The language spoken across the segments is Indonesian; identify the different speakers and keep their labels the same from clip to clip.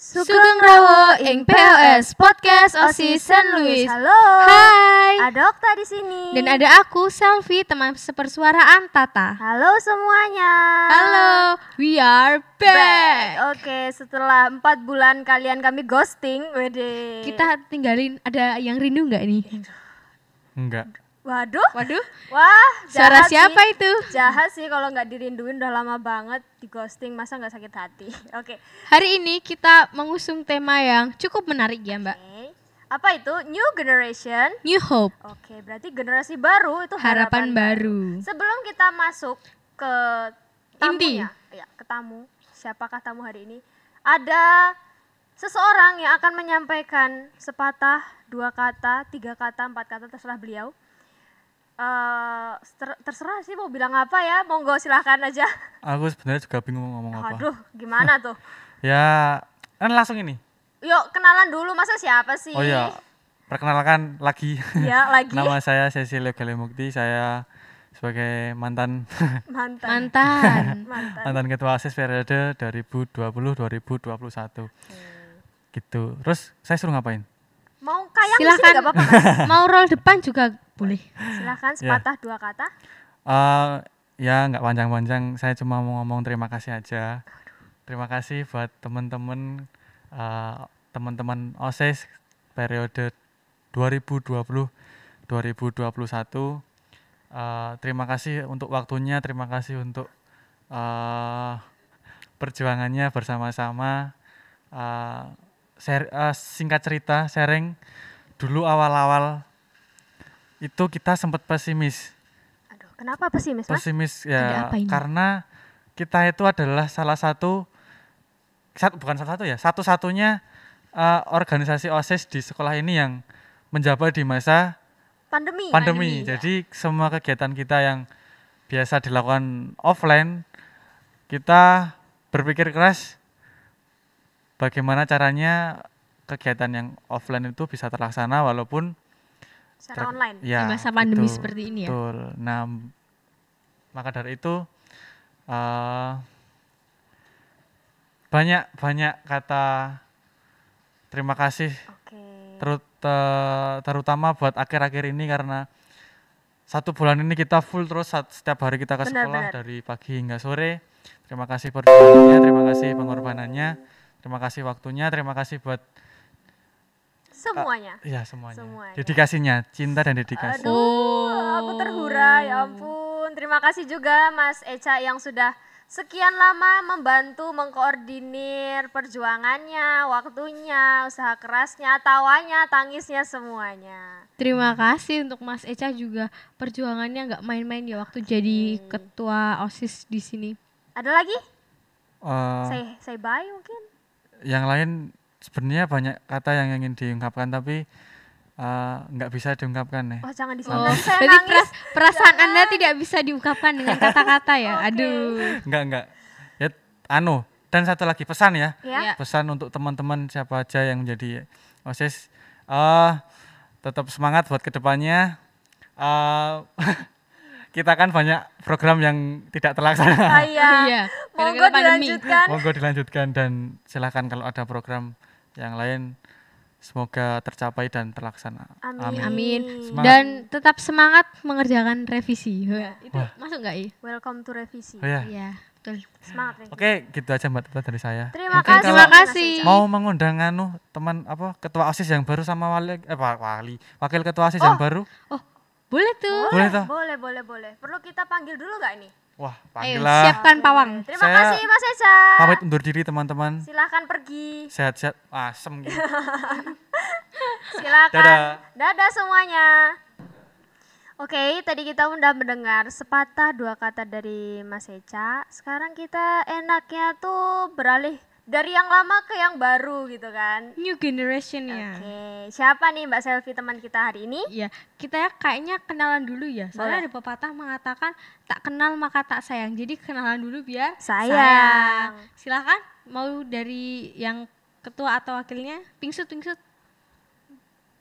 Speaker 1: Sugeng Rawo ing PLS Podcast OSIS San Luis.
Speaker 2: Halo.
Speaker 1: Hai.
Speaker 2: Ada Okta di sini.
Speaker 1: Dan ada aku Selvi teman sepersuaraan Tata.
Speaker 2: Halo semuanya.
Speaker 1: Halo, we are back.
Speaker 2: Oke, setelah empat bulan kalian kami ghosting, wede.
Speaker 1: Kita tinggalin ada yang rindu nggak nih?
Speaker 3: Enggak.
Speaker 2: Waduh.
Speaker 1: Waduh,
Speaker 2: Wah,
Speaker 1: suara siapa
Speaker 2: sih.
Speaker 1: itu?
Speaker 2: Jahat sih kalau nggak dirinduin udah lama banget di ghosting, masa nggak sakit hati. Oke.
Speaker 1: Hari ini kita mengusung tema yang cukup menarik ya Mbak.
Speaker 2: Oke. Apa itu? New generation.
Speaker 1: New Hope,
Speaker 2: Oke, berarti generasi baru itu
Speaker 1: harapan baru.
Speaker 2: Sebelum kita masuk ke
Speaker 1: Inti.
Speaker 2: tamunya, ya, ke tamu. Siapakah tamu hari ini? Ada seseorang yang akan menyampaikan sepatah, dua kata, tiga kata, empat kata terserah beliau. Eh, ter- terserah sih mau bilang apa ya, monggo silahkan aja.
Speaker 3: Aku sebenarnya juga bingung mau ngomong apa.
Speaker 2: Aduh, gimana tuh?
Speaker 3: Ya, kan langsung ini.
Speaker 2: Yuk kenalan dulu, masa siapa sih?
Speaker 3: Oh ya, perkenalkan lagi.
Speaker 2: Ya, lagi
Speaker 3: Nama saya Cecilio Galemukti. Saya sebagai mantan
Speaker 2: mantan.
Speaker 1: Mantan.
Speaker 2: Mantan.
Speaker 3: ketua OSIS periode 2020-2021. Gitu. Terus saya suruh ngapain?
Speaker 2: Mau kayak sih apa-apa.
Speaker 1: Mau roll depan juga boleh.
Speaker 2: Silahkan sepatah dua kata.
Speaker 3: Eh ya nggak panjang-panjang. Saya cuma mau ngomong terima kasih aja. Terima kasih buat teman-teman eh, teman-teman OSIS periode 2020 2021. Eh, terima kasih untuk waktunya, terima kasih untuk eh, perjuangannya bersama-sama. Eh, share- eh, singkat cerita, sharing dulu awal-awal itu kita sempat pesimis
Speaker 2: Aduh, kenapa pesimis, Mas?
Speaker 3: pesimis
Speaker 1: Ada
Speaker 3: ya karena kita itu adalah salah satu satu bukan salah satu ya satu-satunya eh, organisasi osis di sekolah ini yang menjabat di masa
Speaker 2: Pandemi.
Speaker 3: pandemi jadi semua kegiatan kita yang biasa dilakukan offline kita berpikir keras bagaimana caranya kegiatan yang offline itu bisa terlaksana walaupun
Speaker 2: Secara
Speaker 3: ter-
Speaker 2: online.
Speaker 3: ya,
Speaker 1: Di masa pandemi
Speaker 3: gitu.
Speaker 1: seperti ini ya.
Speaker 3: Betul. Nah, maka dari itu eh, banyak banyak kata terima kasih
Speaker 2: Oke.
Speaker 3: terut, eh, terutama buat akhir-akhir ini karena satu bulan ini kita full terus setiap hari kita ke
Speaker 2: Benar,
Speaker 3: sekolah
Speaker 2: benar.
Speaker 3: dari pagi hingga sore. Terima kasih perjuangannya, terima kasih pengorbanannya, terima kasih waktunya, terima kasih buat
Speaker 2: Semuanya.
Speaker 3: ya semuanya.
Speaker 2: Semuanya.
Speaker 3: Dedikasinya, cinta dan dedikasi.
Speaker 2: Aduh, aku terhura ya ampun. Terima kasih juga Mas Eca yang sudah sekian lama membantu mengkoordinir perjuangannya, waktunya, usaha kerasnya, tawanya, tangisnya semuanya.
Speaker 1: Terima kasih untuk Mas Eca juga perjuangannya nggak main-main ya waktu jadi ketua OSIS di sini.
Speaker 2: Ada lagi?
Speaker 3: Eh,
Speaker 2: Say say bye mungkin.
Speaker 3: yang lain sebenarnya banyak kata yang ingin diungkapkan tapi eh, nggak bisa diungkapkan ya.
Speaker 2: Oh, jangan di sini.
Speaker 1: Oh, berarti peras- perasaan Anda tidak bisa diungkapkan dengan kata-kata ya. Aduh.
Speaker 3: Nggak nggak. Ya anu dan satu lagi pesan ya.
Speaker 2: Ya.
Speaker 1: Ya.
Speaker 3: Pesan untuk teman-teman siapa aja yang menjadi osis. eh tetap semangat buat ke depannya. eh kita kan banyak program yang tidak terlaksana.
Speaker 2: Ah, iya.
Speaker 1: Iya.
Speaker 2: Monggo dilanjutkan.
Speaker 3: Monggo dilanjutkan dan silakan kalau ada program yang lain semoga tercapai dan terlaksana.
Speaker 2: Amin.
Speaker 1: Amin.
Speaker 3: Semangat.
Speaker 1: Dan tetap semangat mengerjakan revisi. Wah, Itu
Speaker 3: Wah.
Speaker 1: masuk nggak ya?
Speaker 2: Welcome to revisi.
Speaker 3: Oh ya.
Speaker 1: Iya, betul.
Speaker 2: Semangat revisi.
Speaker 3: Oke, gitu aja Mbak Tata dari saya.
Speaker 2: Terima
Speaker 3: Mungkin
Speaker 2: kasih.
Speaker 1: Terima kasih.
Speaker 3: Mau mengundang anu teman apa ketua OSIS yang baru sama wali eh Pak wali, wakil ketua OSIS yang baru.
Speaker 1: Oh, boleh tuh.
Speaker 3: Boleh toh?
Speaker 2: Boleh, boleh, boleh. Perlu kita panggil dulu nggak ini?
Speaker 3: Wah,
Speaker 1: Ayo,
Speaker 3: panggillah.
Speaker 1: siapkan pawang.
Speaker 2: Terima
Speaker 3: Saya
Speaker 2: kasih Mas Eca.
Speaker 3: Pamit undur diri teman-teman.
Speaker 2: Silahkan pergi.
Speaker 3: Sehat-sehat. Asem gitu.
Speaker 2: Silakan.
Speaker 3: Dadah.
Speaker 2: Dadah semuanya. Oke, tadi kita udah mendengar sepatah dua kata dari Mas Eca. Sekarang kita enaknya tuh beralih dari yang lama ke yang baru gitu kan.
Speaker 1: New generation ya.
Speaker 2: Oke, siapa nih Mbak Selvi teman kita hari ini?
Speaker 1: Iya, kita ya kayaknya kenalan dulu ya. Soalnya ada pepatah mengatakan tak kenal maka tak sayang. Jadi kenalan dulu biar
Speaker 2: Sayang.
Speaker 1: Silakan mau dari yang ketua atau wakilnya. Pingsut, pingsut.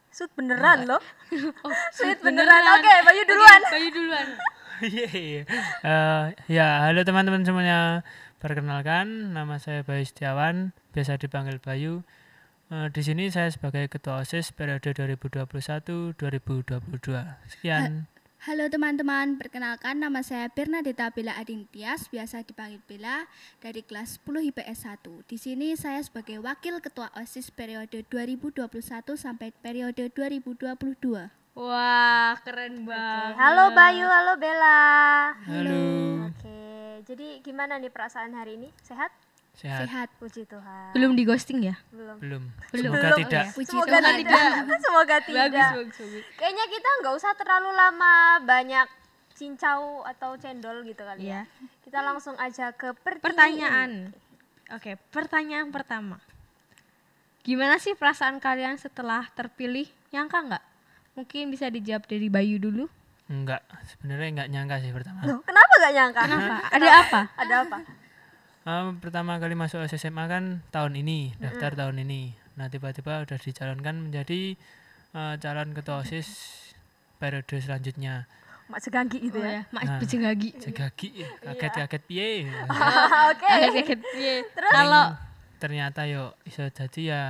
Speaker 2: Sud beneran loh.
Speaker 1: Oh,
Speaker 2: Sud
Speaker 1: sud
Speaker 2: beneran. Oke, Bayu duluan.
Speaker 1: Oke, Bayu duluan.
Speaker 4: Iya, iya. Eh, ya, halo teman-teman semuanya. Perkenalkan, nama saya Bayu Setiawan, biasa dipanggil Bayu. Eh, di sini saya sebagai Ketua OSIS periode 2021-2022. Sekian.
Speaker 5: Halo teman-teman, perkenalkan nama saya Bernadetta Bella Adintias, biasa dipanggil Bella dari kelas 10 IPS 1. Di sini saya sebagai Wakil Ketua OSIS periode 2021 sampai periode 2022.
Speaker 1: Wah, keren banget.
Speaker 2: Halo Bayu, halo Bella.
Speaker 4: Halo.
Speaker 2: Oke, jadi gimana nih perasaan hari ini? Sehat?
Speaker 4: Sehat.
Speaker 5: Sehat.
Speaker 2: Puji Tuhan.
Speaker 1: Belum di ghosting ya?
Speaker 2: Belum.
Speaker 4: Belum.
Speaker 1: Belum.
Speaker 4: Semoga
Speaker 2: Belum.
Speaker 4: tidak.
Speaker 5: Puji
Speaker 2: Semoga
Speaker 5: Tuhan.
Speaker 2: tidak. Semoga tidak.
Speaker 1: Bagus, bagus, bagus.
Speaker 2: Kayaknya kita nggak usah terlalu lama banyak cincau atau cendol gitu kali
Speaker 1: Iya.
Speaker 2: ya. Kita langsung aja ke pertanyaan.
Speaker 1: Pertanyaan. Oke, pertanyaan pertama. Gimana sih perasaan kalian setelah terpilih? Nyangka nggak? Mungkin bisa dijawab dari Bayu dulu.
Speaker 4: Enggak, sebenarnya enggak nyangka sih pertama.
Speaker 2: Loh, kenapa gak nyangka?
Speaker 1: Kenapa? Ada apa?
Speaker 2: Ada apa?
Speaker 4: Eh, pertama kali masuk SMA kan tahun ini, daftar tahun ini. Nah, tiba-tiba udah dicalonkan menjadi eh, calon ketua OSIS periode selanjutnya.
Speaker 2: Mak seganggi gitu
Speaker 1: Oh
Speaker 2: ya.
Speaker 1: ya, Mak
Speaker 4: Nah.
Speaker 1: Bejengagi.
Speaker 4: Segagi, kaget-kaget piye.
Speaker 2: Oke.
Speaker 1: Kaget-kaget piye. Kalau
Speaker 4: Ternyata yo iso jadi ya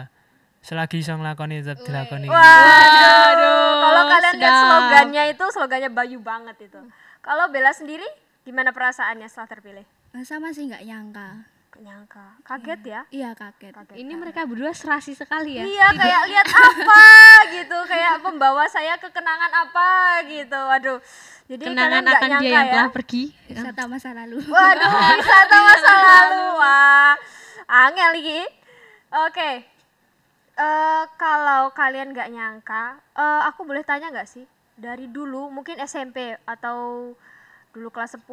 Speaker 4: selagi iso nglakoni tetep dilakoni.
Speaker 2: Waduh. Kalau kalian lihat slogannya itu slogannya Bayu banget itu. Kalau Bella sendiri gimana perasaannya setelah terpilih?
Speaker 5: Eh, Sama sih nggak nyangka.
Speaker 2: Gak nyangka. Kaget ya?
Speaker 5: Iya kaget.
Speaker 1: ini mereka berdua serasi sekali ya.
Speaker 2: Iya kayak lihat apa gitu kayak pembawa saya ke kenangan apa gitu. Waduh. Jadi
Speaker 1: Kenangan akan dia
Speaker 2: nyangka
Speaker 1: yang
Speaker 2: ya?
Speaker 1: telah pergi.
Speaker 5: Wisata masa lalu.
Speaker 2: Waduh, wisata masa lalu. Wah, angel iki. Oke. Eh, kalau kalian nggak nyangka, eh, aku boleh tanya nggak sih? Dari dulu, mungkin SMP atau dulu kelas 10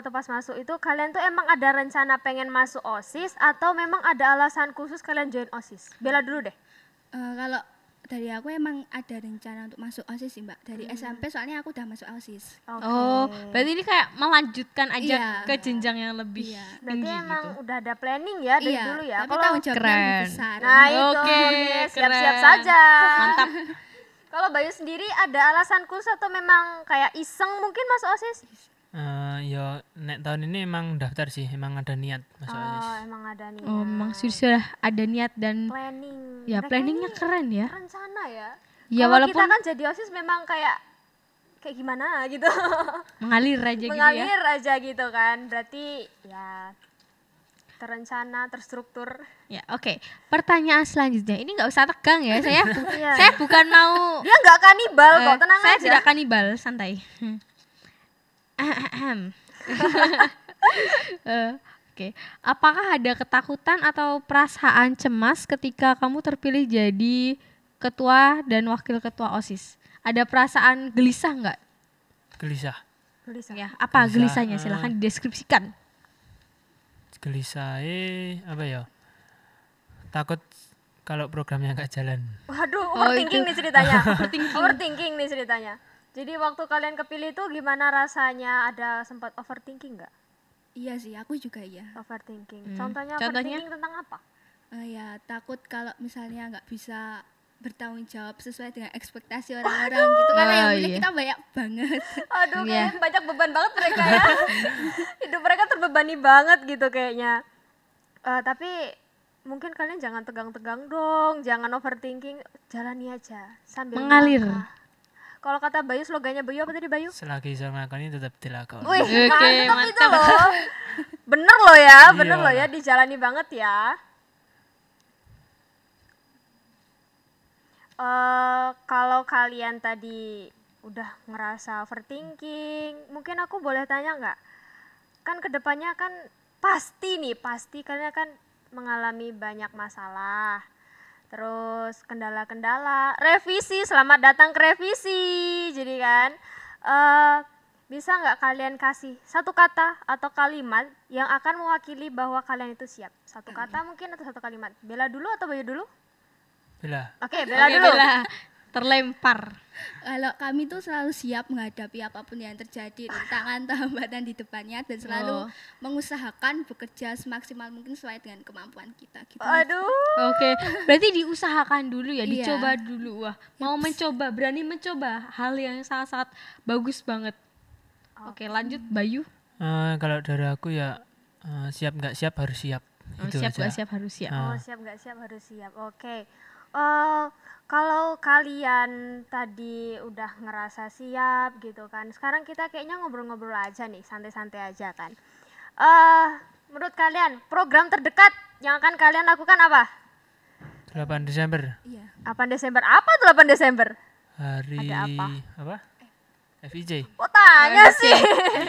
Speaker 2: atau pas masuk itu kalian tuh emang ada rencana pengen masuk OSIS atau memang ada alasan khusus kalian join OSIS? Bela dulu deh.
Speaker 5: Eh, kalau dari aku emang ada rencana untuk masuk OSIS sih mbak. Dari SMP soalnya aku udah masuk OSIS.
Speaker 2: Oke.
Speaker 1: Oh, berarti ini kayak melanjutkan aja
Speaker 5: Iya.
Speaker 1: ke jenjang yang lebih
Speaker 5: Iya.
Speaker 2: Berarti
Speaker 1: tinggi
Speaker 2: emang
Speaker 1: gitu.
Speaker 2: udah ada planning ya dari
Speaker 5: iya.
Speaker 2: dulu ya.
Speaker 5: Tapi
Speaker 2: Kalau
Speaker 5: tanggung jawabnya besar.
Speaker 2: Nah itu,
Speaker 1: Oke,
Speaker 2: oke, siap-siap saja.
Speaker 1: Mantap.
Speaker 2: Kalau Bayu sendiri ada alasan khusus atau memang kayak iseng mungkin masuk OSIS?
Speaker 4: Eh, yo nek tahun ini emang daftar sih, emang ada niat masuk OSIS.
Speaker 2: Oh, emang ada nih.
Speaker 1: Oh, memang sudah ada niat dan
Speaker 2: planning.
Speaker 1: ya
Speaker 2: Mereka
Speaker 1: planningnya
Speaker 2: ini
Speaker 1: keren ya.
Speaker 2: Rencana ya.
Speaker 1: Ya
Speaker 2: Kalau
Speaker 1: walaupun
Speaker 2: kita kan jadi OSIS memang kayak kayak gimana gitu.
Speaker 1: mengalir aja gitu ya.
Speaker 2: Mengalir aja gitu kan. Berarti ya terencana, terstruktur.
Speaker 1: Ya, oke. Pertanyaan selanjutnya. Ini nggak usah tegang ya. Saya bu-
Speaker 2: Iya.
Speaker 1: saya bukan mau
Speaker 2: Dia nggak kanibal
Speaker 1: eh,
Speaker 2: kok, tenang
Speaker 1: saya
Speaker 2: aja.
Speaker 1: tidak kanibal, santai. Eh, Oke, apakah ada ketakutan atau perasaan cemas ketika kamu terpilih jadi ketua dan wakil ketua OSIS? Ada perasaan gelisah nggak?
Speaker 4: Gelisah.
Speaker 2: Gelisah.
Speaker 1: Ya, apa
Speaker 4: Gelisah,
Speaker 1: gelisahnya?
Speaker 4: eh.
Speaker 1: Silahkan dideskripsikan.
Speaker 4: Gelisah eh apa ya? Takut kalau programnya nggak jalan.
Speaker 2: Waduh,
Speaker 1: Oh,
Speaker 2: overthinking nih ceritanya. overthinking nih ceritanya. Jadi waktu kalian kepilih itu gimana rasanya? Ada sempat overthinking nggak?
Speaker 5: Iya sih, aku juga iya.
Speaker 2: Overthinking.
Speaker 1: Hmm.
Speaker 2: Contohnya,
Speaker 1: Contohnya?
Speaker 2: overthinking tentang apa?
Speaker 5: Eh, ya takut kalau misalnya nggak bisa bertanggung jawab sesuai dengan ekspektasi orang-orang gitu karena yang
Speaker 1: Oh,
Speaker 5: milih
Speaker 1: iya.
Speaker 5: kita banyak banget.
Speaker 2: Aduh,
Speaker 1: Iya.
Speaker 2: kayaknya banyak beban banget mereka ya. Hidup mereka terbebani banget gitu kayaknya. Eh, tapi mungkin kalian jangan tegang-tegang dong, jangan overthinking, jalani aja sambil
Speaker 1: Mengalir.
Speaker 2: Kalau kata Bayu slogannya Bayu apa tadi Bayu?
Speaker 4: Selagi iso nglakoni tetap dilakoni.
Speaker 2: Wih,
Speaker 1: Oke,
Speaker 2: mantap itu loh. Bener loh ya, bener
Speaker 4: Iya.
Speaker 2: loh ya, dijalani banget ya. Eh kalau kalian tadi udah ngerasa overthinking, mungkin aku boleh tanya nggak? Kan ke depannya kan pasti nih, pasti kalian akan mengalami banyak masalah. Terus kendala-kendala, revisi, selamat datang ke revisi. Jadi kan, eh bisa nggak kalian kasih satu kata atau kalimat yang akan mewakili bahwa kalian itu siap? Satu kata mungkin atau satu kalimat. Bella dulu atau Bayu dulu?
Speaker 4: Bella.
Speaker 2: Oke, Bella
Speaker 1: Oke,
Speaker 2: dulu.
Speaker 1: Bella. Terlempar.
Speaker 5: Kalau kami tuh selalu siap menghadapi apa pun yang terjadi, rintangan atau hambatan di depannya dan
Speaker 1: Oh.
Speaker 5: selalu mengusahakan bekerja semaksimal mungkin sesuai dengan kemampuan kita. Gitu.
Speaker 2: Aduh.
Speaker 1: Oke, berarti diusahakan dulu ya,
Speaker 5: Iya.
Speaker 1: dicoba dulu. Wah, mau mencoba, berani mencoba hal yang sangat-sangat bagus banget. Oke, lanjut Bayu.
Speaker 4: Eh, kalau dari aku ya Eh, siap nggak siap harus siap.
Speaker 1: Oh,
Speaker 4: Itu
Speaker 1: siap
Speaker 4: aja.
Speaker 1: gak siap harus siap.
Speaker 4: Ah.
Speaker 2: Oh, siap nggak siap harus siap. Oke. Eh, kalau kalian tadi udah ngerasa siap gitu kan. Sekarang kita kayaknya ngobrol-ngobrol aja nih, santai-santai aja kan. Eh, menurut kalian program terdekat yang akan kalian lakukan apa?
Speaker 4: 8 Desember
Speaker 2: 8 Desember. Apa tuh 8 Desember?
Speaker 4: hari
Speaker 2: Ada apa?
Speaker 4: apa? FIJ.
Speaker 2: Kok tanya sih?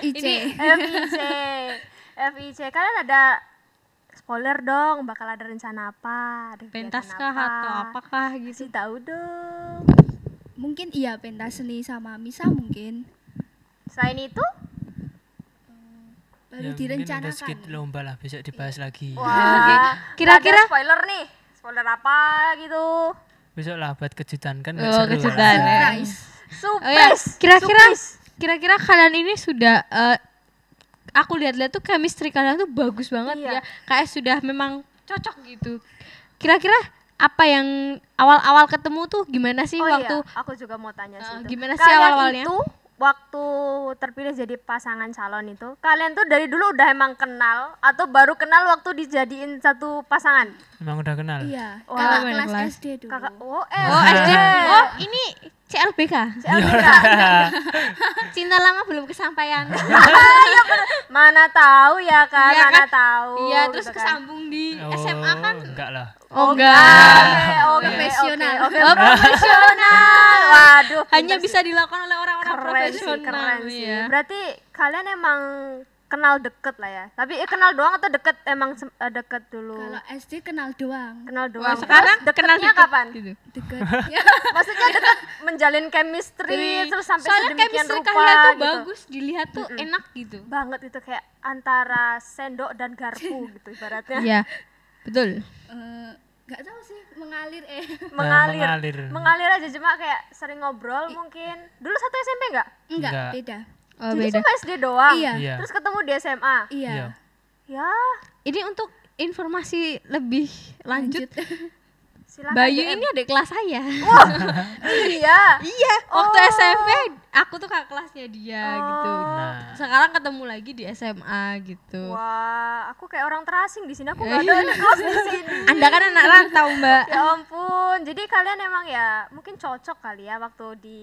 Speaker 5: IC.
Speaker 2: FIC. FIC. Kalian ada spoiler dong, bakal ada rencana apa? Ada
Speaker 1: Pentas kah
Speaker 2: apa?
Speaker 1: atau apakah gitu?
Speaker 2: Kasih tahu dong.
Speaker 5: Mungkin iya pentas seni sama misa mungkin
Speaker 2: Selain itu,
Speaker 5: baru
Speaker 4: Ya, mungkin ada
Speaker 5: direncanakan.
Speaker 4: sedikit lomba lah besok dibahas lagi.
Speaker 2: wah,
Speaker 1: Kira-kira-
Speaker 2: spoiler nih. Spoiler apa gitu?
Speaker 4: Besok lah buat kejutan kan
Speaker 1: Oh,
Speaker 4: seru
Speaker 1: kejutan
Speaker 4: lah.
Speaker 1: ya.
Speaker 5: Surprise.
Speaker 1: Oh ya,
Speaker 2: Surprise.
Speaker 1: kira-kira
Speaker 2: Surprise.
Speaker 1: kira-kira kalian ini sudah eh, aku lihat-lihat tuh chemistry kalian tuh bagus banget
Speaker 2: Iya.
Speaker 1: ya. Kayak sudah memang cocok gitu. Kira-kira apa yang awal-awal ketemu tuh gimana sih
Speaker 2: Oh
Speaker 1: waktu
Speaker 2: iya, aku juga mau tanya sih
Speaker 1: Eh,
Speaker 2: itu.
Speaker 1: gimana sih
Speaker 2: Kalian
Speaker 1: awal-awalnya?
Speaker 2: itu waktu terpilih jadi pasangan calon itu, kalian tuh dari dulu udah emang kenal atau baru kenal waktu dijadiin satu pasangan?
Speaker 4: Emang udah kenal.
Speaker 5: Iya,
Speaker 2: Wah,
Speaker 5: kakak kelas
Speaker 1: kelas?
Speaker 5: SD dulu.
Speaker 2: Kakak, oh, eh,
Speaker 1: Oh, SD. Oh, ini CLBK.
Speaker 2: CLBK.
Speaker 1: Cinta lama belum kesampaian.
Speaker 2: Iya. Mana tahu ya kan,
Speaker 1: Iya
Speaker 2: mana
Speaker 1: kan?
Speaker 2: tahu.
Speaker 1: Iya, terus
Speaker 2: gitu kan.
Speaker 1: kesambung di
Speaker 4: Oh,
Speaker 1: SMA kan.
Speaker 4: enggak lah.
Speaker 1: Oh,
Speaker 2: Oke,
Speaker 1: enggak.
Speaker 2: oke,
Speaker 5: Profesional.
Speaker 2: Oke, profesional. Waduh,
Speaker 1: Hanya bisa dilakukan oleh orang-orang
Speaker 2: sih,
Speaker 1: profesional
Speaker 2: keren sih.
Speaker 1: ya.
Speaker 2: Berarti kalian emang kenal deket lah ya. Tapi eh, kenal doang atau deket emang eh, deket dulu?
Speaker 5: Kalau SD kenal doang.
Speaker 2: kenal
Speaker 1: Wah,
Speaker 2: doang.
Speaker 1: sekarang
Speaker 2: Terus
Speaker 1: kenal
Speaker 2: deketnya
Speaker 1: deket
Speaker 2: kapan?
Speaker 1: gitu.
Speaker 5: Deket. Ya.
Speaker 2: Maksudnya deket menjalin chemistry terus sampai
Speaker 1: Soalnya
Speaker 2: sedemikian
Speaker 1: chemistry
Speaker 2: rupa
Speaker 1: kalian tuh
Speaker 2: gitu.
Speaker 1: bagus dilihat tuh enak gitu.
Speaker 2: Banget itu kayak antara sendok dan garpu gitu ibaratnya.
Speaker 1: Iya. Betul.
Speaker 5: Eh, nggak tahu sih mengalir eh
Speaker 2: mengalir.
Speaker 4: mengalir.
Speaker 2: mengalir aja cuma kayak sering ngobrol mungkin. Dulu satu SMP enggak?
Speaker 5: enggak,
Speaker 4: Enggak.
Speaker 5: beda.
Speaker 1: Oh,
Speaker 2: Jadi
Speaker 1: beda.
Speaker 2: cuma SD doang.
Speaker 5: Iya.
Speaker 4: Iya.
Speaker 2: Terus ketemu di SMA.
Speaker 5: Iya.
Speaker 4: Iya.
Speaker 2: Ya,
Speaker 1: Ini untuk informasi lebih lanjut,
Speaker 2: silakan.
Speaker 1: Bayu
Speaker 2: DM.
Speaker 1: ini adik kelas saya.
Speaker 2: iya.
Speaker 1: iya, waktu
Speaker 2: Oh.
Speaker 1: SMP aku tuh kakak kelasnya dia gitu.
Speaker 4: Nah,
Speaker 1: Sekarang ketemu lagi di SMA gitu.
Speaker 2: Wah, aku kayak orang terasing di sini. Aku nggak ada anak kelas di sini.
Speaker 1: Anda kan anak rantau, Mbak.
Speaker 2: Ya ampun. Jadi kalian emang ya mungkin cocok kali ya waktu di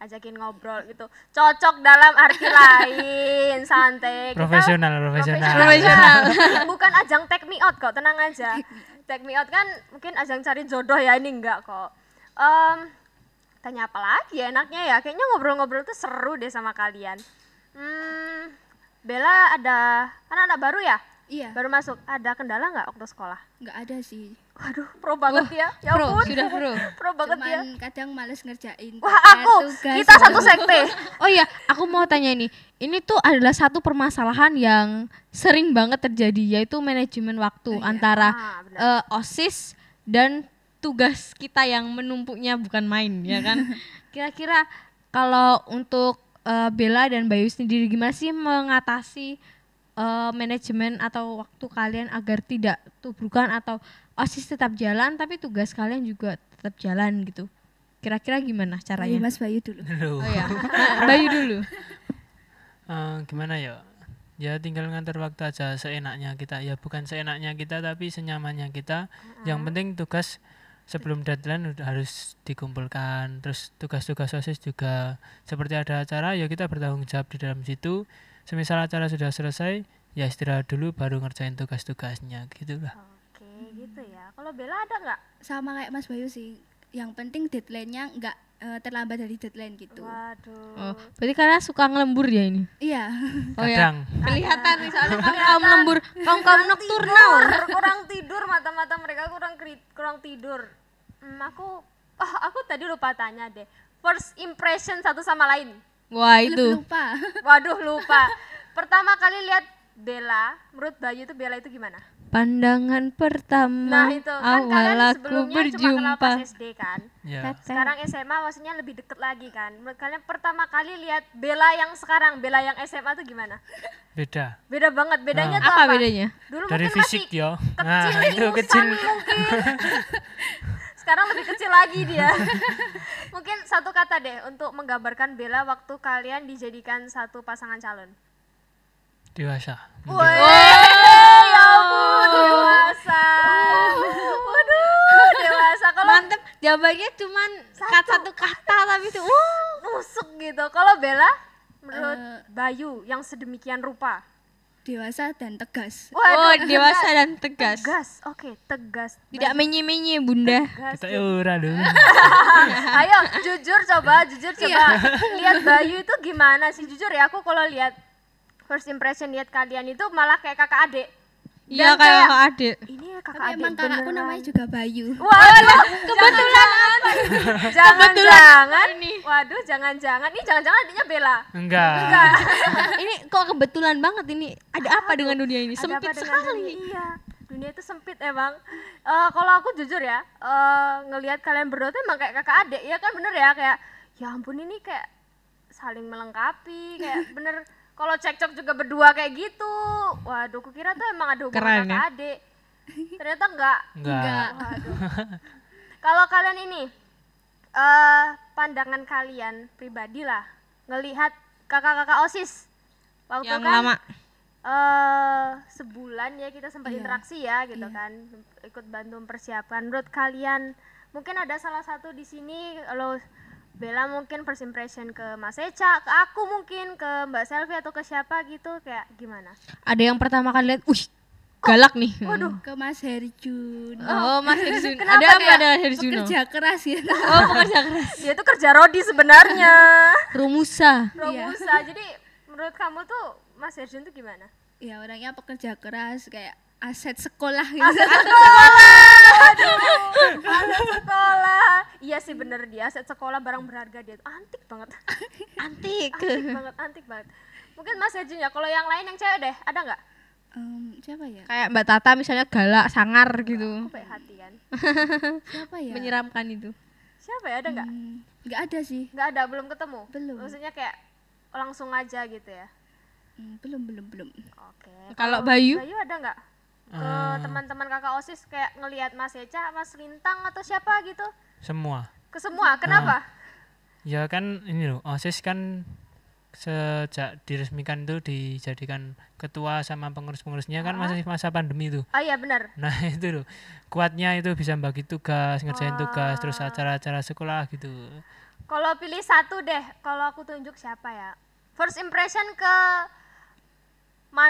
Speaker 2: ajakin ngobrol gitu. Cocok dalam arti lain, santai. Kita
Speaker 4: profesional, profesional.
Speaker 1: Profesional.
Speaker 2: Bukan ajang take me out kok, tenang aja. Take me out kan mungkin ajang cari jodoh ya, ini enggak kok. Em, tanya apa lagi ya enaknya ya? Kayaknya ngobrol-ngobrol tuh seru deh sama kalian. Hmm, Bella ada anak-anak baru ya?
Speaker 5: Iya,
Speaker 2: Baru masuk. Ada kendala nggak waktu sekolah?
Speaker 5: nggak ada sih.
Speaker 2: Waduh, pro banget ya. Ya
Speaker 1: Pro,
Speaker 2: ampun.
Speaker 1: sudah pro.
Speaker 2: Pro banget
Speaker 5: Cuman
Speaker 2: ya.
Speaker 5: kadang males ngerjain.
Speaker 2: Wah, aku
Speaker 5: tugas.
Speaker 2: kita satu sekte.
Speaker 1: Oh iya, aku mau tanya ini. Ini tuh adalah satu permasalahan yang sering banget terjadi yaitu manajemen waktu antara
Speaker 2: Ah,
Speaker 1: eh, OSIS dan tugas kita yang menumpuknya bukan main, ya kan? Kira-kira kalau untuk eh, Bella dan Bayu sendiri gimana sih mengatasi eh, manajemen atau waktu kalian agar tidak tubrukan atau OSIS tetap jalan tapi tugas kalian juga tetap jalan gitu. Kira-kira gimana caranya?
Speaker 5: Mas Bayu dulu.
Speaker 4: Loh.
Speaker 1: Oh ya, Bayu dulu.
Speaker 4: Eh, gimana ya? Ya tinggal ngantar waktu aja seenaknya kita. Ya bukan seenaknya kita tapi senyamannya kita. Yang penting tugas sebelum deadline udah harus dikumpulkan. Terus tugas-tugas OSIS juga seperti ada acara ya kita bertanggung jawab di dalam situ. Semisal acara sudah selesai, ya istirahat dulu baru ngerjain tugas-tugasnya gitu lah.
Speaker 2: Gitu ya. Kalau Bella ada nggak?
Speaker 5: Sama kayak Mas Bayu sih. Yang penting deadline-nya nggak eh, terlambat dari deadline gitu.
Speaker 2: Waduh.
Speaker 1: Oh, berarti kalian suka ngelembur ya ini?
Speaker 5: Iya.
Speaker 1: Oh ya.
Speaker 4: Kadang
Speaker 1: Kelihatan nih soalnya kamu kaum lembur, kaum kaum nokturnal.
Speaker 2: Kurang tidur mata-mata mereka kurang kurang tidur. Hmm, aku oh, aku tadi lupa tanya deh. First impression satu sama lain.
Speaker 1: Wah itu.
Speaker 5: Lupa.
Speaker 2: Waduh, lupa. Pertama kali lihat Bella, menurut Bayu itu Bella itu gimana?
Speaker 1: Pandangan pertama
Speaker 2: Nah, itu kan
Speaker 1: awal
Speaker 2: kalian
Speaker 1: aku
Speaker 2: cuma
Speaker 1: berjumpa.
Speaker 2: pas SD kan.
Speaker 4: ya
Speaker 2: Sekarang SMA maksudnya lebih deket lagi kan. Menurut kalian pertama kali lihat Bella yang sekarang, Bella yang SMA tuh gimana?
Speaker 4: beda.
Speaker 2: Beda banget. Bedanya tuh
Speaker 1: Apa
Speaker 2: apa?
Speaker 1: bedanya?
Speaker 2: Dulu
Speaker 4: Dari
Speaker 2: mungkin
Speaker 4: fisik
Speaker 2: masih
Speaker 4: ya. Nah,
Speaker 2: kecil,
Speaker 4: itu
Speaker 2: ingusan
Speaker 4: kecil.
Speaker 2: mungkin. Sekarang lebih kecil lagi dia. mungkin satu kata deh untuk menggambarkan Bella waktu kalian dijadikan satu pasangan calon.
Speaker 4: Dewasa.
Speaker 2: Ya ampun, dewasa. Waduh, dewasa. Kalau
Speaker 1: Mantep, jawabannya cuman kata satu kata tapi itu uh,
Speaker 2: nusuk gitu. Kalau Bella, menurut
Speaker 5: Eh.
Speaker 2: Bayu yang sedemikian rupa.
Speaker 5: Dewasa dan tegas.
Speaker 1: oh, dewasa dan tegas.
Speaker 2: Tegas, oke, tegas.
Speaker 1: Tidak menye-menye, Bunda.
Speaker 2: Tegas.
Speaker 4: Kita ora lho.
Speaker 2: Ayo, jujur coba, jujur coba. Lihat Bayu itu gimana sih? Jujur ya, aku kalau lihat first impression lihat kalian itu malah kayak kakak adik.
Speaker 1: Iya kayak kakak adik.
Speaker 2: Ini ya kakak
Speaker 5: Tapi
Speaker 2: adik
Speaker 5: emang kakakku namanya juga Bayu.
Speaker 2: Waduh, kebetulan Jangan-jangan Waduh, jangan-jangan Ini jangan-jangan adiknya Bella.
Speaker 4: Enggak.
Speaker 1: ini kok kebetulan banget ini. Ada apa dengan dunia ini?
Speaker 2: Ada
Speaker 1: Sempit sekali.
Speaker 2: Dunia? Iya, dunia itu sempit emang. Eh kalau aku jujur ya, eh ngelihat kalian berdua tuh emang kayak kakak adik, ya kan bener ya kayak ya ampun ini kayak saling melengkapi, kayak bener kalau cekcok juga berdua kayak gitu. Waduh, kukira tuh emang ada hubungan
Speaker 1: Keren ya?
Speaker 2: adik. Ternyata enggak.
Speaker 4: Enggak.
Speaker 2: Waduh. Kalau kalian ini eh pandangan kalian pribadi lah ngelihat kakak-kakak OSIS waktu
Speaker 1: Yang
Speaker 2: kan
Speaker 1: lama.
Speaker 2: eh sebulan ya kita sempat
Speaker 5: Iya.
Speaker 2: interaksi ya gitu
Speaker 5: Iya.
Speaker 2: kan ikut bantu mempersiapkan menurut kalian mungkin ada salah satu di sini kalau Bella mungkin first impression ke Mas Eca, ke aku mungkin ke Mbak Selvi atau ke siapa gitu kayak gimana?
Speaker 1: Ada yang pertama kali lihat, wih, galak nih.
Speaker 2: Waduh,
Speaker 5: Ke Mas Herjun.
Speaker 1: Oh, Mas Herjun.
Speaker 2: Kenapa
Speaker 1: Ada apa dengan Herjun?
Speaker 5: Kerja keras ya.
Speaker 1: Oh, pekerja keras.
Speaker 2: dia tuh kerja rodi sebenarnya.
Speaker 1: Rumusa.
Speaker 2: Romusa. Jadi menurut kamu tuh Mas Herjun tuh gimana?
Speaker 5: ya orangnya pekerja keras kayak aset sekolah gitu.
Speaker 2: Aset sekolah. Aduh, aset sekolah. Iya sih bener dia aset sekolah barang berharga dia antik banget.
Speaker 1: Antik.
Speaker 2: antik banget, antik banget. Mungkin Mas Herjun ya, kalau yang lain yang cewek deh, ada nggak?
Speaker 5: Em, siapa ya?
Speaker 1: Kayak Mbak Tata misalnya galak, sangar gitu.
Speaker 2: Aku baik hati kan.
Speaker 5: Siapa ya?
Speaker 1: Menyeramkan itu.
Speaker 2: Siapa ya, ada nggak?
Speaker 5: Hmm, nggak ada sih.
Speaker 2: Nggak ada, belum ketemu?
Speaker 5: Belum.
Speaker 2: Maksudnya kayak langsung aja gitu ya?
Speaker 5: Hmm, belum belum belum.
Speaker 2: Oke.
Speaker 1: Kalau Bayu?
Speaker 2: Bayu ada nggak? Ke
Speaker 4: Eh.
Speaker 2: teman-teman kakak OSIS kayak ngelihat Mas Eca, Mas Lintang atau siapa gitu?
Speaker 4: Semua.
Speaker 2: Ke semua, kenapa?
Speaker 4: Ya kan ini loh, OSIS kan sejak diresmikan itu dijadikan ketua sama pengurus-pengurusnya kan masih masa pandemi itu.
Speaker 2: Oh iya benar.
Speaker 4: Nah itu loh, kuatnya itu bisa bagi tugas, ngerjain tugas, terus acara-acara sekolah gitu.
Speaker 2: Kalau pilih satu deh, kalau aku tunjuk siapa ya? First impression ke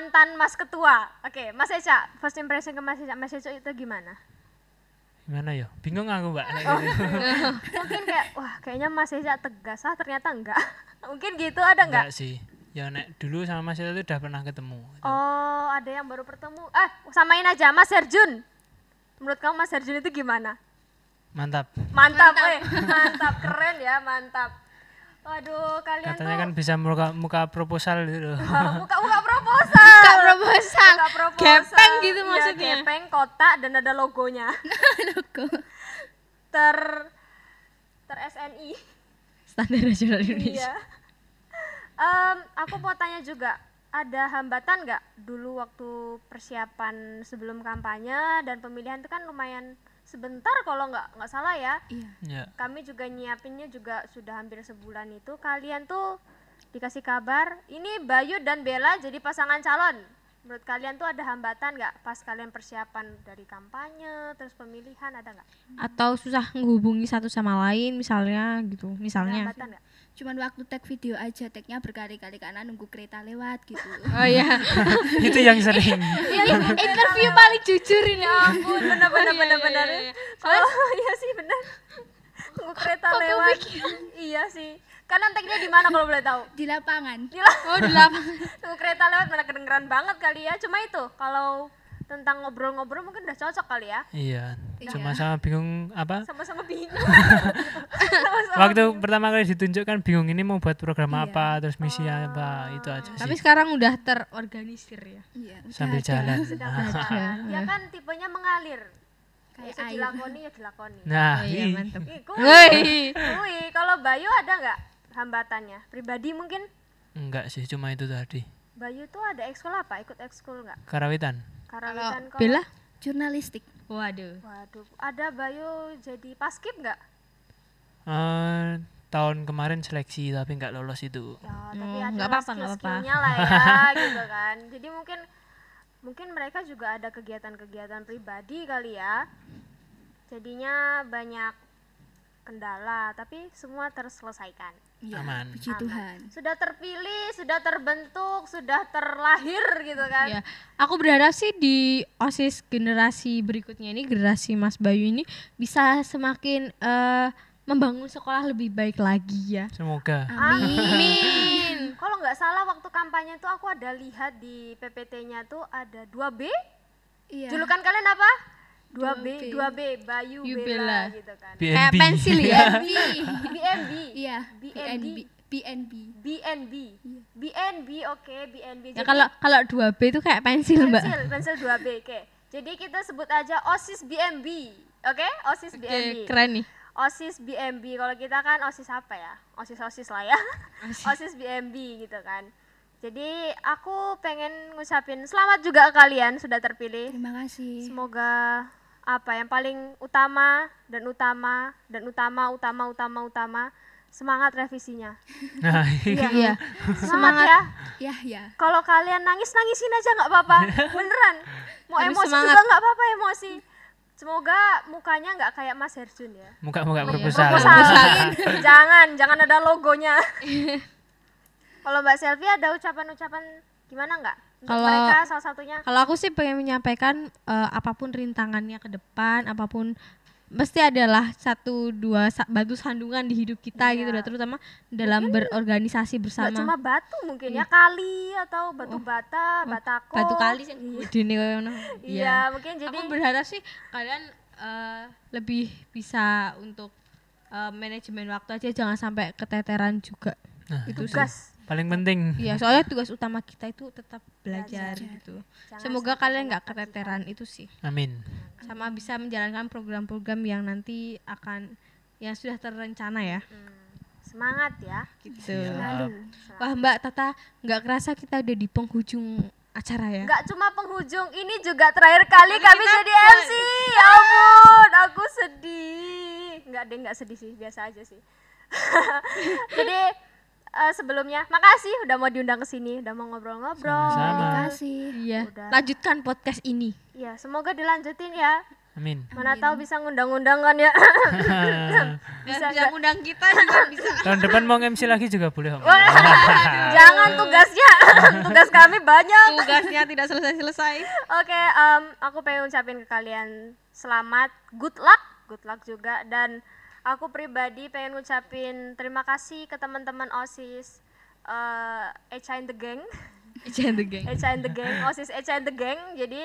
Speaker 2: mantan Mas Ketua. Oke, Mas Eca. First impression ke Mas Eca. Mas Eca itu gimana?
Speaker 4: Gimana ya? Bingung aku mbak.
Speaker 2: Oh. Mungkin kayak, wah kayaknya Mas Eca tegas. Ah ternyata enggak. Mungkin gitu ada enggak?
Speaker 4: Enggak sih. Ya nek dulu sama Mas itu udah pernah ketemu.
Speaker 2: Oh, ada yang baru bertemu. Eh, samain aja Mas Herjun. Menurut kamu Mas Herjun itu gimana?
Speaker 4: Mantap.
Speaker 2: Mantap, eh. Mantap, keren ya, mantap. Waduh, kalian
Speaker 4: Katanya
Speaker 2: tuh
Speaker 4: kan bisa muka, muka proposal gitu.
Speaker 2: muka muka proposal.
Speaker 1: Kak proposal.
Speaker 2: Muka proposal.
Speaker 1: Gepeng gitu
Speaker 2: Iya,
Speaker 1: maksudnya.
Speaker 2: Gepeng, kotak dan ada logonya.
Speaker 5: Logo.
Speaker 2: Ter ter SNI.
Speaker 1: Standar nasional Indonesia.
Speaker 2: Iya. Em, aku mau tanya juga, ada hambatan nggak dulu waktu persiapan sebelum kampanye dan pemilihan itu kan lumayan sebentar kalau nggak nggak salah ya.
Speaker 5: Iya.
Speaker 4: ya.
Speaker 2: Kami juga nyiapinnya juga sudah hampir sebulan itu. Kalian tuh dikasih kabar, ini Bayu dan Bella jadi pasangan calon. Menurut kalian tuh ada hambatan nggak pas kalian persiapan dari kampanye terus pemilihan ada nggak?
Speaker 1: Atau susah menghubungi satu sama lain misalnya gitu.
Speaker 2: Ada
Speaker 1: Misalnya.
Speaker 2: hambatan nggak?
Speaker 5: Cuman waktu tag video aja tagnya berkali-kali karena nunggu kereta lewat gitu.
Speaker 1: Oh iya.
Speaker 4: itu yang sering.
Speaker 1: Interview paling jujur ini.
Speaker 2: Ya ampun, bener bener
Speaker 1: Iya,
Speaker 2: bener
Speaker 1: iya,
Speaker 2: bener.
Speaker 1: iya, iya.
Speaker 2: Oh iya sih bener. Tunggu kereta lewat. Iya sih. Karena tagnya di mana kalau boleh tahu?
Speaker 5: Di lapangan.
Speaker 2: Gila.
Speaker 1: Oh, di lapangan.
Speaker 2: Tunggu kereta lewat mana kedengeran banget kali ya. Cuma itu kalau tentang ngobrol-ngobrol mungkin udah cocok kali ya.
Speaker 4: iya.
Speaker 5: Iya.
Speaker 4: Cuma sama bingung apa?
Speaker 2: Sama-sama bingung.
Speaker 4: Waktu pertama kali ditunjukkan bingung ini mau buat program
Speaker 5: Iya.
Speaker 4: apa, terus misi apa itu aja
Speaker 1: Tapi
Speaker 4: sih.
Speaker 1: sekarang udah terorganisir ya.
Speaker 5: Iya.
Speaker 4: Sambil
Speaker 5: ada.
Speaker 4: jalan.
Speaker 2: Berjalan. Ya kan tipenya mengalir.
Speaker 5: Kayak air.
Speaker 2: dilakoni ya dilakoni.
Speaker 4: Nah,
Speaker 1: Oh, iya, mantap. Woi.
Speaker 2: Kuy, kalau Bayu ada nggak hambatannya? Pribadi mungkin
Speaker 4: enggak sih, cuma itu tadi.
Speaker 2: Bayu tuh ada ekskul apa? Ikut ekskul nggak?
Speaker 4: Karawitan.
Speaker 2: Karawitan kok.
Speaker 1: Bella?
Speaker 5: Jurnalistik.
Speaker 1: Waduh.
Speaker 2: Waduh, ada Bayu jadi paskib nggak?
Speaker 4: Eh, tahun kemarin seleksi tapi nggak lolos itu.
Speaker 2: Ya, tapi
Speaker 1: Oh,
Speaker 2: ada
Speaker 1: apa-apa, nggak apa-apa.
Speaker 2: skill-skillnya lah ya gitu kan. Jadi mungkin mungkin mereka juga ada kegiatan-kegiatan pribadi kali ya. Jadinya banyak kendala, tapi semua terselesaikan.
Speaker 5: Ya,
Speaker 4: Aman.
Speaker 5: Puji
Speaker 2: Aman.
Speaker 5: Tuhan.
Speaker 2: Sudah terpilih, sudah terbentuk, sudah terlahir gitu kan.
Speaker 1: Ya, aku berharap sih di OSIS generasi berikutnya ini, generasi Mas Bayu ini bisa semakin eh, membangun sekolah lebih baik lagi ya.
Speaker 4: Semoga.
Speaker 2: Amin. Kalau nggak salah waktu kampanye itu aku ada lihat di PPT-nya tuh ada 2B.
Speaker 5: Iya.
Speaker 2: Julukan kalian apa? 2B,
Speaker 5: 2B.
Speaker 2: 2B, Bayu
Speaker 1: Yu
Speaker 2: Bella,
Speaker 1: Bella.
Speaker 2: gitu kan.
Speaker 1: Kayak pensil ya.
Speaker 2: BNB.
Speaker 5: Iya,
Speaker 2: BNB.
Speaker 5: BNB. BNB.
Speaker 2: BNB. BNB, oke, BNB.
Speaker 1: Ya kalau kalau 2B itu kayak pensil, Mbak.
Speaker 2: pensil, pensil 2B, oke. Jadi kita sebut aja OSIS BNB. Oke, OSIS
Speaker 1: Oke,
Speaker 2: BNB.
Speaker 1: keren nih.
Speaker 2: OSIS BMB. Kalau kita kan OSIS apa ya? OSIS-OSIS lah ya. OSIS BMB gitu kan. Jadi aku pengen ngucapin selamat juga ke kalian sudah terpilih.
Speaker 5: Terima kasih.
Speaker 2: Semoga apa yang paling utama dan utama dan utama utama utama utama semangat revisinya.
Speaker 4: Nah,
Speaker 1: Iya.
Speaker 2: Semangat ya.
Speaker 5: Ya, ya.
Speaker 2: Kalau kalian nangis nangisin aja nggak apa-apa. Beneran. Mau
Speaker 1: Harus
Speaker 2: emosi
Speaker 1: semangat.
Speaker 2: juga nggak apa-apa emosi. Semoga mukanya nggak kayak Mas Herjun ya.
Speaker 4: muka-muka
Speaker 1: iya.
Speaker 4: proposal.
Speaker 2: Proposal. jangan, jangan ada logonya. Kalau Mbak Selvi ada ucapan-ucapan gimana nggak?
Speaker 1: Kalau-
Speaker 2: mereka salah satunya.
Speaker 1: Kalau aku sih pengen menyampaikan eh, apa pun rintangannya ke depan, apa pun mesti adalah satu dua sa- batu sandungan di hidup kita gitu
Speaker 2: Iya.
Speaker 1: loh, terutama dalam berorganisasi
Speaker 2: Nggak
Speaker 1: bersama.
Speaker 2: cuma batu mungkin ya kali atau batu bata, batako.
Speaker 1: batu kali sih koyo ngono.
Speaker 2: Iya, mungkin jadi
Speaker 1: Aku berharap sih kalian eh, lebih bisa untuk eh, manajemen waktu aja jangan sampai keteteran juga.
Speaker 4: Nah,
Speaker 1: itu sih.
Speaker 4: Paling penting.
Speaker 1: Iya, soalnya tugas utama kita itu tetap belajar gitu.
Speaker 2: Jangan
Speaker 1: Semoga kalian nggak keteteran itu sih.
Speaker 4: Amin.
Speaker 1: sama bisa menjalankan program-program yang nanti akan yang sudah terencana ya
Speaker 2: Hmm, semangat ya.
Speaker 1: gitu
Speaker 4: Siap.
Speaker 1: wah mbak Tata nggak kerasa kita udah di penghujung acara ya
Speaker 2: Nggak cuma penghujung, ini juga terakhir kali kami jadi MC. Ya ampun, aku sedih. Nggak deh, nggak sedih sih, biasa aja sih. jadi eh, sebelumnya, makasih udah mau diundang ke sini, udah mau ngobrol-ngobrol.
Speaker 5: Terima kasih.
Speaker 1: iya
Speaker 2: Udah.
Speaker 1: lanjutkan podcast ini
Speaker 2: Iya, semoga dilanjutin ya.
Speaker 4: Amin.
Speaker 2: Mana tahu bisa ngundang-undang kan ya.
Speaker 1: bisa, bisa undang kita juga bisa
Speaker 4: Tahun depan mau MC lagi juga boleh. Om.
Speaker 2: Jangan tugasnya, tugas kami banyak.
Speaker 1: tugasnya tidak selesai-selesai
Speaker 2: Oke, em, aku pengen ucapin ke kalian selamat, good luck, good luck juga dan aku pribadi pengen ngucapin terima kasih ke teman-teman OSIS eh Echa and the Gang,
Speaker 1: jangan the gang.
Speaker 2: Echa and the Gang, OSIS Echa and the Gang. Jadi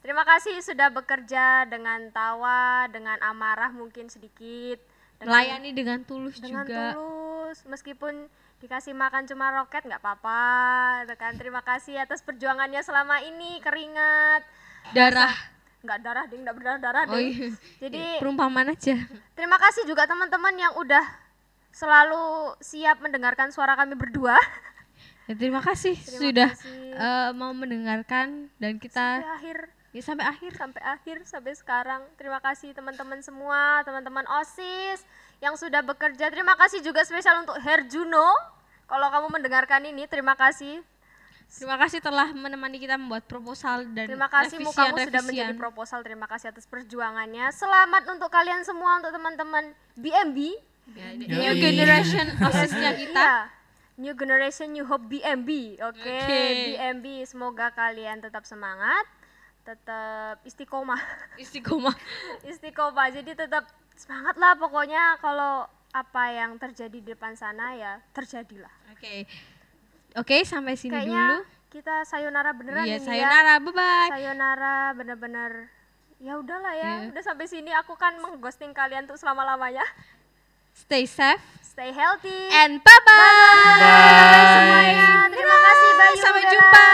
Speaker 2: terima kasih sudah bekerja dengan tawa, dengan amarah mungkin sedikit, dengan,
Speaker 1: melayani dengan tulus
Speaker 2: dengan
Speaker 1: juga.
Speaker 2: tulus. Meskipun dikasih makan cuma roket nggak apa-apa, kan. Terima kasih atas perjuangannya selama ini. Keringat.
Speaker 1: Darah
Speaker 2: nggak darah ding. Nggak berdarah darah
Speaker 1: oh
Speaker 2: ding.
Speaker 1: iya.
Speaker 2: Jadi
Speaker 1: perumpamaan aja.
Speaker 2: terima kasih juga teman-teman yang udah selalu siap mendengarkan suara kami berdua.
Speaker 1: Ya, terima kasih
Speaker 2: Terima
Speaker 1: sudah
Speaker 2: kasih.
Speaker 1: eh, mau mendengarkan dan kita
Speaker 2: sampai akhir.
Speaker 1: Ya sampai akhir.
Speaker 2: Sampai akhir sampai sekarang. Terima kasih teman-teman semua teman-teman osis yang sudah bekerja. Terima kasih juga spesial untuk Herjuno. Kalau kamu mendengarkan ini terima kasih
Speaker 1: Terima kasih telah menemani kita membuat proposal dan
Speaker 2: terima kasih
Speaker 1: revisian-
Speaker 2: mukamu sudah menjadi
Speaker 1: revisian.
Speaker 2: proposal terima kasih atas perjuangannya selamat untuk kalian semua untuk teman-teman BMB
Speaker 1: Ya, new generation osisnya kita
Speaker 2: Iya. New generation, new hope BMB. Oke,
Speaker 1: Oke.
Speaker 2: BMB. Semoga kalian tetap semangat, tetap istiqomah.
Speaker 1: istiqomah.
Speaker 2: istiqomah. Jadi tetap semangat lah pokoknya kalau apa yang terjadi di depan sana ya terjadilah.
Speaker 1: Oke. Oke, sampai sini
Speaker 2: Kayaknya
Speaker 1: dulu.
Speaker 2: kita sayonara beneran
Speaker 1: Iya,
Speaker 2: ini ya.
Speaker 1: sayonara, bye-bye.
Speaker 2: Sayonara bener-bener ya udahlah ya.
Speaker 1: Iya.
Speaker 2: Udah sampai sini aku kan mengghosting kalian tuh selama-lamanya.
Speaker 1: Stay safe
Speaker 2: Stay healthy.
Speaker 1: and bye-bye.
Speaker 2: semuanya. Terima kasih Bayu.
Speaker 1: Sampai
Speaker 2: Bella.
Speaker 1: jumpa.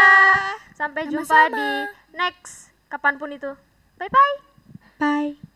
Speaker 2: Sampai jumpa di next kapan pun itu. Bye bye.
Speaker 1: Bye.